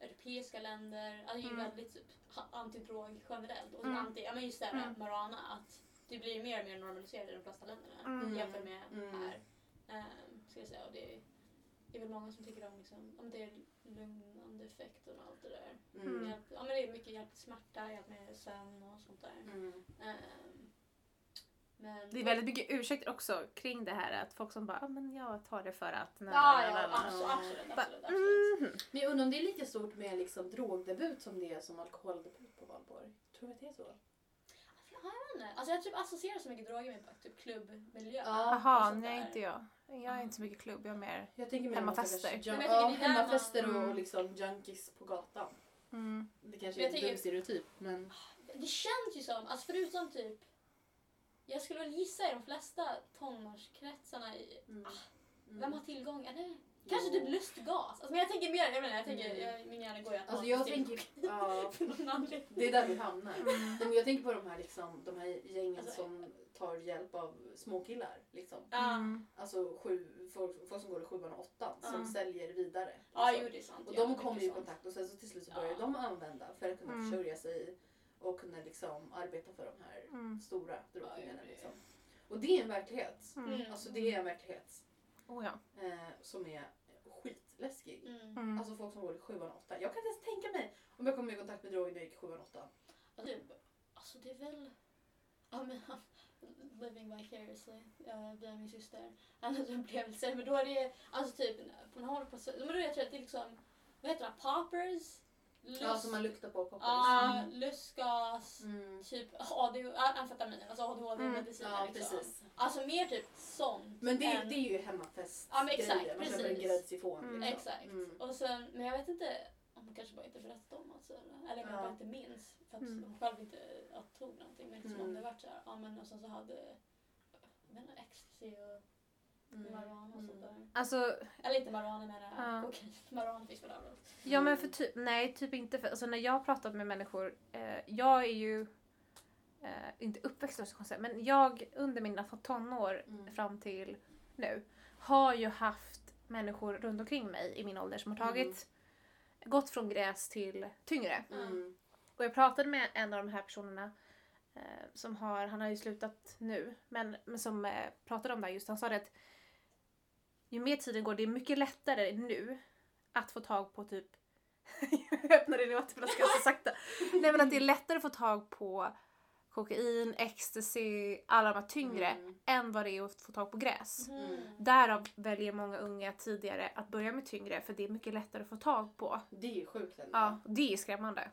europeiska länder är ju Mm. väldigt typ, antidrog generellt. Och Mm. anti, ja men just det här Mm. med marijuana att det blir mer och mer normaliserat i de flesta länderna Mm. jämfört med Mm. här. Um, ska jag säga. Och det är, det är väl många som tycker om liksom, om det är lugnande effekten och allt det där. Mm. Hjälp, ja, men det är mycket hjälp till smärta, hjälp med sömn och sånt där. Mm. Ehm, men, det är väldigt mycket ursäkter också kring det här att folk som bara, ah, men jag tar det för att... Ja, ja, na." absolut, absolut, absolut, absolut. mhm. Men jag undrar om det är lika stort med liksom drogdebut som det är som alkoholdebut på valborg. Tror du att det är så? Ja, jag vet inte. Alltså jag typ associerar så mycket droger med typ klubbmiljö. Ja, Jaha, sånt nej där. inte jag. Jag är inte så mycket klubb, jag är mer... Jag tänker mer Hemmafester. Jun- Men jag ja, hemmafester man- och Mm. liksom junkies på gatan. Mm. Det kanske är en dum tänker- stereotyp men... Det känns ju som, alltså förutom typ jag skulle väl gissa i de flesta tonårskretsarna i, Mm. Mm. vem har tillgång? Eller, kanske typ lustgas. Alltså, men jag tänker mer, jag menar, jag tänker, Mm. jag, min hjärna går ju Alltså jag tänker, ja, det är där vi hamnar. Mm. Jag tänker på de här, liksom, de här gängen Alltså- som tar hjälp av småkillar. Liksom. Ja, Mm. Alltså sju, folk, folk som går i sjuan och åttan som Ja. säljer vidare. ja liksom. jo det är sant. Och Ja, de mycket kommer ju i kontakt och sen så till slut så Ja. börjar de använda för att kunna Mm. försörja sig och kunna liksom arbeta för de här Mm. stora Ja, drogkungarna. ja, Liksom. Och det är en verklighet. Mm. Mm. Alltså det är en verklighet Oh, ja. eh, som är skitläskig. Mm. Mm. Alltså folk som går i sjuan och åttan. Jag kan inte ens tänka mig om jag kommer i kontakt med droger när jag gick i sjuan och åttan. Alltså, alltså det är väl... Ja, men, living vicariously uh, via min syster. Andra upplevelser. Men då är det alltså typ, man håller på men då jag tror att det är liksom, vad heter det, poppers? Lust, Ja, som man luktar på och poppar. Ja, lustgas, Mm. typ ADHD, amfetamin, alltså ADHD-mediciner Ja, liksom. precis. Alltså mer typ sånt. Men det, än- det är ju hemmafest Ja, men exakt, grejer. Man köper en precis. gräddsifon. Mm. Liksom. Exakt. Mm. Och sen, men jag vet inte om man kanske bara inte berättade om alltså, eller, eller om Ja. bara inte minns för att Mm. de själv inte tog någonting. Men liksom om Mm. det vart så här, ja men och sen så hade jag vet inte, ecstasy och Mm. marijuana och sånt Mm. där. Alltså, Eller inte marijuana menar jag, Ja. kokain. Marijuana finns väl överallt. ja men för typ, nej typ inte för, alltså när jag har pratat med människor, eh, jag är ju eh, inte uppväxt så konstigt, men jag under mina tonår Mm. fram till nu har ju haft människor runt omkring mig i min ålder som har tagit, gått från gräs till tyngre. Mm. Och jag pratade med en av de här personerna eh, som har, han har ju slutat nu, men, men som eh, pratade om det här just. Han sa det att ju mer tiden går, det är mycket lättare nu att få tag på typ jag öppnade din vattenflaska så sakta. Nej men att det är lättare att få tag på kokain, ecstasy, alla de här tyngre Mm. än vad det är att få tag på gräs. Mm. Därav väljer många unga tidigare att börja med tyngre för det är mycket lättare att få tag på. Det är ju sjukt ändå. Ja, det är skrämmande.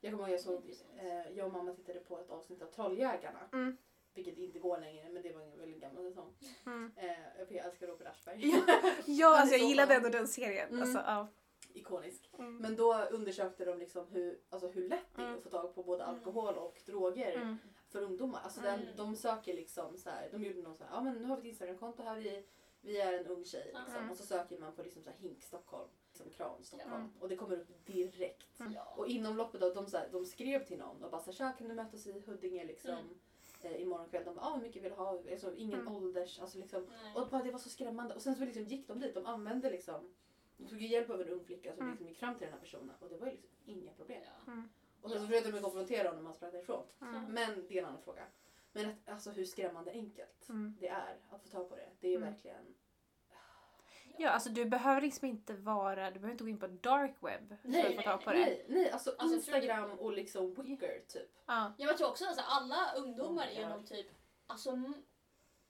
Jag kommer ihåg jag såg, eh, jag och mamma tittade på ett avsnitt av Trolljägarna. Mm. Vilket inte går längre men det var en väldigt gammal säsong. Mm. Eh, jag älskar Robert Aschberg. Ja, Ja, alltså jag gillade ändå den serien. Mm. Alltså, ja. Ikonisk. Mm. Men då undersökte de liksom hur, alltså hur lätt det är Mm. att få tag på både Mm. alkohol och droger Mm. för ungdomar. Alltså Mm. den, de söker liksom så här, de gjorde någon så här, ja men nu har vi ett Instagramkonto här, vi, vi är en ung tjej liksom. Mm. Och så söker man på liksom så här Hink Stockholm, liksom Kran Stockholm. Mm. Och det kommer upp direkt. Mm. Och inom loppet av de, så här, de skrev till någon och bara så här, "Tja, kan du mötas i Huddinge liksom Mm. Eh, imorgon kväll? De bara, ah, hur mycket vill du ha? Alltså, ingen Mm. ålders, alltså liksom. Och bara, det var så skrämmande. Och sen så liksom gick de dit, de använde liksom, de tog ju hjälp av en ung flicka som Mm. liksom gick fram till den här personen och det var ju liksom inga problem. Ja. Och sen så försökte de konfrontera honom när han sprang därifrån. Mm. Men det är en annan fråga. Men att, alltså hur skrämmande enkelt Mm. det är att få tag på det. Det är Mm. verkligen... Ja, alltså du behöver liksom inte vara, du behöver inte gå in på dark web för Nej, att få tag på det. Nej, nej, alltså, Alltså, Instagram det- och liksom Wicker typ. Ja. Jag tror också att alltså, alla ungdomar Oh är nog typ, alltså,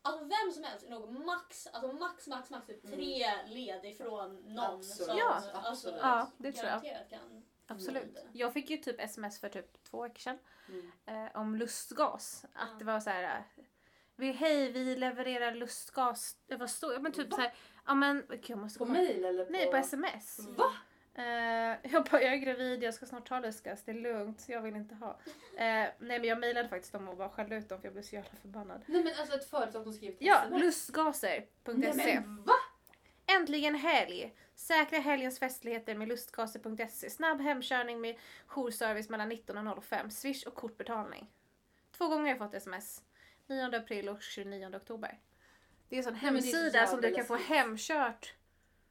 alltså vem som helst är nog max, alltså max, max, max typ Mm. tre led ifrån någon Absolut. som Ja, alltså, absolut. Ja, det tror jag. kan. Absolut. Mm. Jag fick ju typ sms för typ två veckor sedan Mm. eh, om lustgas. Att Ja. det var så här. eh, Vi, hej, vi levererar lustgas. Det var så, ja, men typ Va? så här. Ja men, gud, jag måste På komma- mail eller på... Nej, på sms. Mm. Va? Eh, jag bara, jag är gravid, jag ska snart ta lustgas, det är lugnt, jag vill inte ha. Eh, nej men jag mejlade faktiskt dem och bara skällde ut dem för jag blev så jävla förbannad. Nej men alltså ett företag som skriver till Ja, lustgaser.se. Nej men va? Äntligen helg! Säkra helgens festligheter med lustgaser.se. Snabb hemkörning med jourservice mellan 19 och 05. Swish och kortbetalning. Två gånger har jag fått sms. 9 april och 29 oktober. Det är en sån det är hemsida som du kan få hemkört.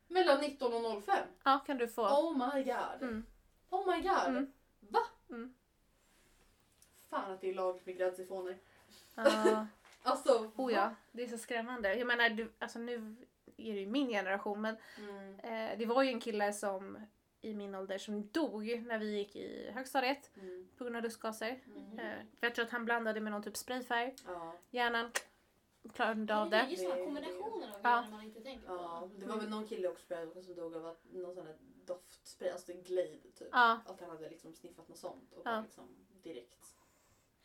Mellan 19 och 05? Ja, kan du få. Oh my god. Mm. Oh my god. Mm. Va? Mm. Fan att det är lagligt med gräddsifoner. Ja. Alltså, Oh ja, det är så skrämmande. Jag menar, du, alltså nu är det ju min generation men Mm. eh, det var ju en kille som i min ålder som dog när vi gick i högstadiet Mm. på grund av lustgaser. Mm. Eh, för jag tror att han blandade med någon typ sprayfärg. Ja. Hjärnan klarade av det är det. just de här kombinationerna av Ja. grejer man inte tänker på. ja, det var väl någon kille också jag, som dog av att någon sån här doftspray, alltså Glade typ. Ja. Att han hade liksom sniffat något sånt och Ja. bara liksom direkt.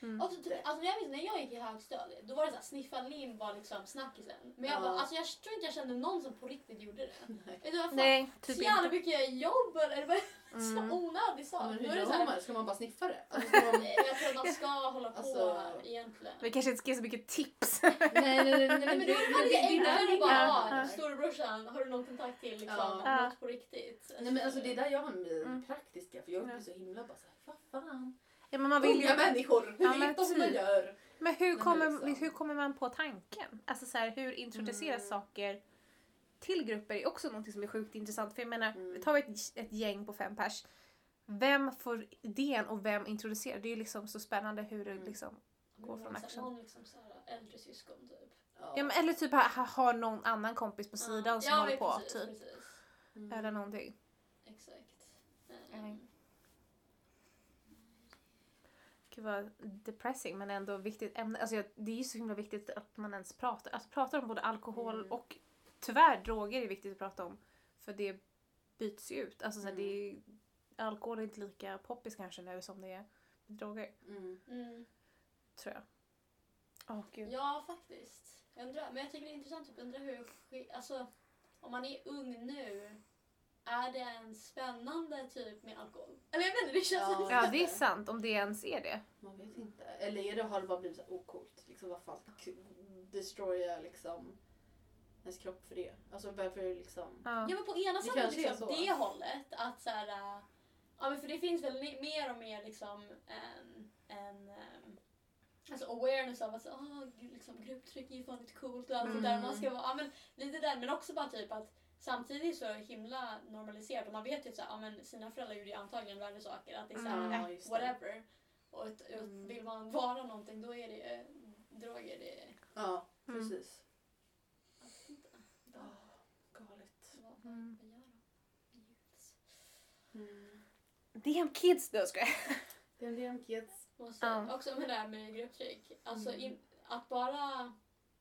Mm. Också, typ, alltså, jag minns när jag gick i högstadiet, då var det så här, sniffa lim var liksom snackisen. Men jag, Ja. bara, alltså, jag tror inte jag kände någon som på riktigt gjorde det. Nej. Det var fan Nej, så typ jävla inte. mycket jobb eller det var så Mm. onödig sak. Ja, men hur är det så gör här, man? Ska man bara sniffa det? Alltså, man... Jag tror att man ska hålla på Alltså- egentligen. Vi kanske inte ska ge så mycket tips. nej, nej, nej, nej, Nej, men då är det men lite enklare är att bara Ja, storebrorsan, har du någon kontakt till liksom, Ja. Något på riktigt? Nej men alltså det är där jag har med Mm. praktiska för jag Ja. blir så himla bara såhär, vad fan. Ja, men man vill Unga ju... människor, hur Ja, vet de hur man typ. gör? Men hur men kommer, liksom. hur kommer man på tanken? Alltså så här, hur introduceras Mm. saker till grupper är också något som är sjukt intressant. För jag menar, Mm. tar vi ett, ett gäng på fem pers. Vem får idén och vem introducerar? Det är ju liksom så spännande hur det Mm. liksom... Gå från Så här, action. Någon liksom så här, äldre syskon typ. Ja, men, eller typ ha, ha, ha någon annan kompis på sidan som ja, håller på. precis, typ. Precis. Mm. Eller någonting. Exakt. Nej. Um, Gud vad depressing men ändå viktigt ämne. Alltså, jag- det är ju så himla viktigt att man ens pratar, alltså, pratar om både alkohol Mm. och tyvärr droger är viktigt att prata om. För det byts ju ut. Alltså, så Mm. det är, alkohol är inte lika poppis kanske nu som det är med droger. Mm. mm. Tror jag. Åh gud. Ja, faktiskt. Jag undrar, men jag tycker det är intressant. Typ, undrar hur, alltså, om man är ung nu, är det en spännande typ med alkohol? Eller jag vet inte, det känns Ja. Ja det är sant om det ens är det. Man vet inte. Eller är det, har det bara blivit så ocoolt? Liksom vad fan, destroya liksom ens kropp för det? Alltså varför liksom... Ja. Ja men på ena Det sidan kanske är liksom, så. det hållet att så här, äh, ja men för det finns väl mer och mer liksom en, en ähm, alltså awareness av att så, ah, gud, liksom, grupptryck är ju fan lite coolt och allt Mm. det där. Man ska vara, ja men lite där men också bara typ att samtidigt så himla normaliserat och man vet ju att så här, ja, men sina föräldrar gjorde ju antagligen värre saker. Att det är så här, Mm. Ja, whatever. Och ett, och Mm. vill man vara någonting då är det eh, droger. Det Ja, Mm. precis. Ah, galet. Mm. de? Youths. Mm. Damn kids då ska jag. Det är en del kids. Måste. Också med det här med grupptryck. Alltså Mm. in, att bara...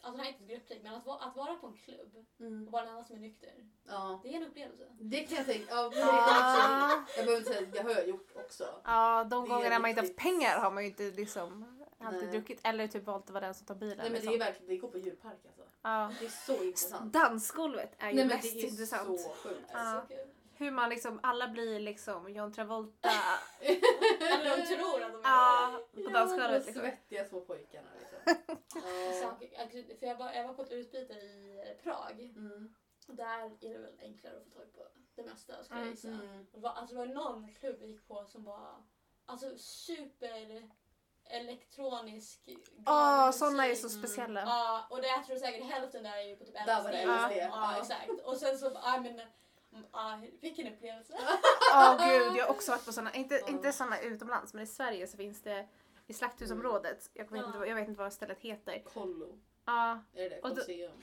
Alltså det här är inte ett grupptryck, men att, va, att vara på en klubb Mm. och vara den enda som är nykter. Ja, Det är en upplevelse. det kan jag tänka. Ja, det, absolut. Ja, jag behöver inte säga, det har jag gjort också. ja de Det gångerna man inte haft pengar har man ju inte liksom alltid Nej. druckit. Eller typ valt att vara den som tar bilen. Nej men det liksom. är verkligen, det går på djurpark alltså. ja. Det är så intressant. Dansgolvet är ju Nej men mest det är intressant. så sjukt. Ja. Så. Hur man liksom, alla blir liksom John Travolta Eller de tror att de är ja, Ja, dansgolvet. de Liksom. svettiga små pojkarna liksom. Ja. Jag- För jag var, jag var på ett utbyte i Prag Mm. och där är det väl enklare att få tag på det mesta skulle jag Mm, gissa. Mm. Det var, alltså, det var någon klubb vi gick på som var alltså, super elektronisk Åh, galen sådana är så Mm. speciella. Ja, och det, jag tror säkert hälften där är ju på typ LSD. Där var det Ja. LSD. Ja, Ja. exakt. Och sen så, ja men, mm, ja, vilken upplevelse. Åh gud, jag har också varit på sådana, inte, Ja. inte sådana utomlands men i Sverige så finns det i Slakthusområdet, jag vet, Ja. inte, vad- jag vet inte vad stället heter. Kollo. Ja, Är det Colosseum?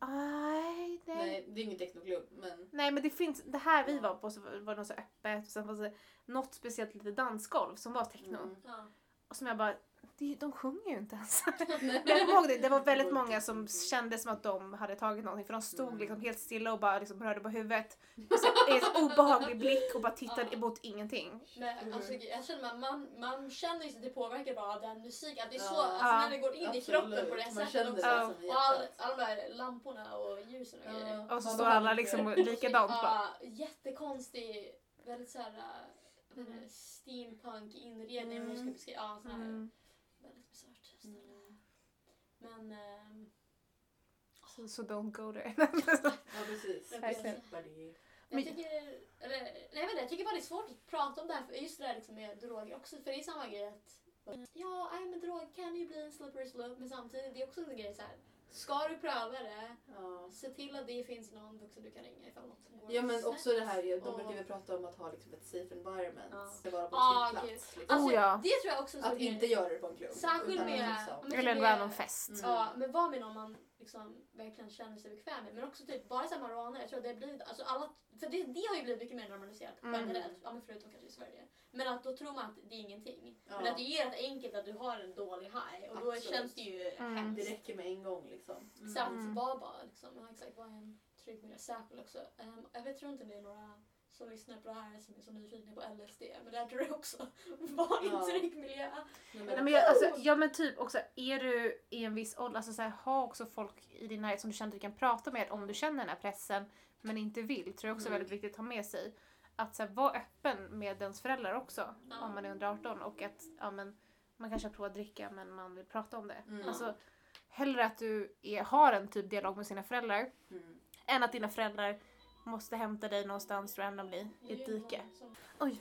nej, nej. Nej, det är ingen technoklubb men... Nej men det finns, det här vi Ja. var på så var det något så öppet och sen var det något speciellt litet dansgolv som var techno. Mm. Ja. Och som jag bara, det, de sjunger ju inte ens. Jag ihåg det, det var väldigt många som kände som att de hade tagit någonting för de stod Mm. liksom helt stilla och bara liksom rörde på huvudet. Och så, i en obehaglig blick och bara tittade Ja. emot ingenting. Men Mm. alltså, jag känner man, man, man känner ju sig det påverkar bara den musiken. Att det är så, Ja. alltså, när det går in i Absolut. kroppen på det Man sättet också. Ja. i Och all, alla de här lamporna och ljusen och grejer. Och så står alla liksom likadant bara. Ja, jättekonstig, väldigt såhär äh, Mm. steampunk inredning. Mm. Ja, sån här, Mm. Väldigt bisarrt ställe. Mm. Men ehm, Så, så don't go there. Ja precis. Verkligen. Jag tycker, eller, nej, jag, tycker bara det är svårt att prata om det här, för just det där liksom med droger också. För det är samma grej att ja, nej, men drog kan ju bli en slippery slope men samtidigt det är också en grej så här. Ska du pröva det, Ja. se till att det finns någon vuxen du kan ringa ifall något går Ja men också det här, de brukar ju prata om att ha liksom ett safe environment. Ja. Det vara på Ah, en gud. plats. Liksom. Alltså, Oh, ja. Det tror jag också Att inte göra det på en klubb. Särskilt med- liksom- Eller en random fest. Mm. Ja, men var med någon man liksom verkligen känner sig bekväm med. Men också typ bara så marijuana, jag tror det blir, alltså alla, för det, det har ju blivit mycket mer normaliserat Mm. generellt, ja, men förutom kanske i Sverige. Men att då tror man att det är ingenting. Ja. Men att det är rätt enkelt att du har en dålig high och då Absolut. känns det ju Mm. Det hemskt. räcker med en gång liksom. Mm. Så att Mm. var bara liksom, ja exakt, var en trygg miljö. Särskilt också, um, jag vet, tror inte det är några som lyssnar på det här som är så nyfikna på LSD. Men där tror jag också var Ja. en trygg miljö. Nej, men jag, alltså, ja men typ också, är du i en viss ålder, alltså så här, ha också folk i din närhet som du känner att du kan prata med om du känner den här pressen men inte vill, tror jag också är Mm. väldigt viktigt att ha med sig. Att så här, vara öppen med ens föräldrar också Ja. om man är under 18 och att ja, men, man kanske har provat dricka men man vill prata om det. Mm. Alltså, hellre att du är, har en typ dialog med sina föräldrar Mm. än att dina föräldrar måste hämta dig någonstans randomly i ett dike. Oj.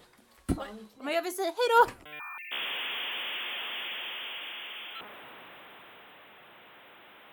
Fan, Men jag vill säga hejdå!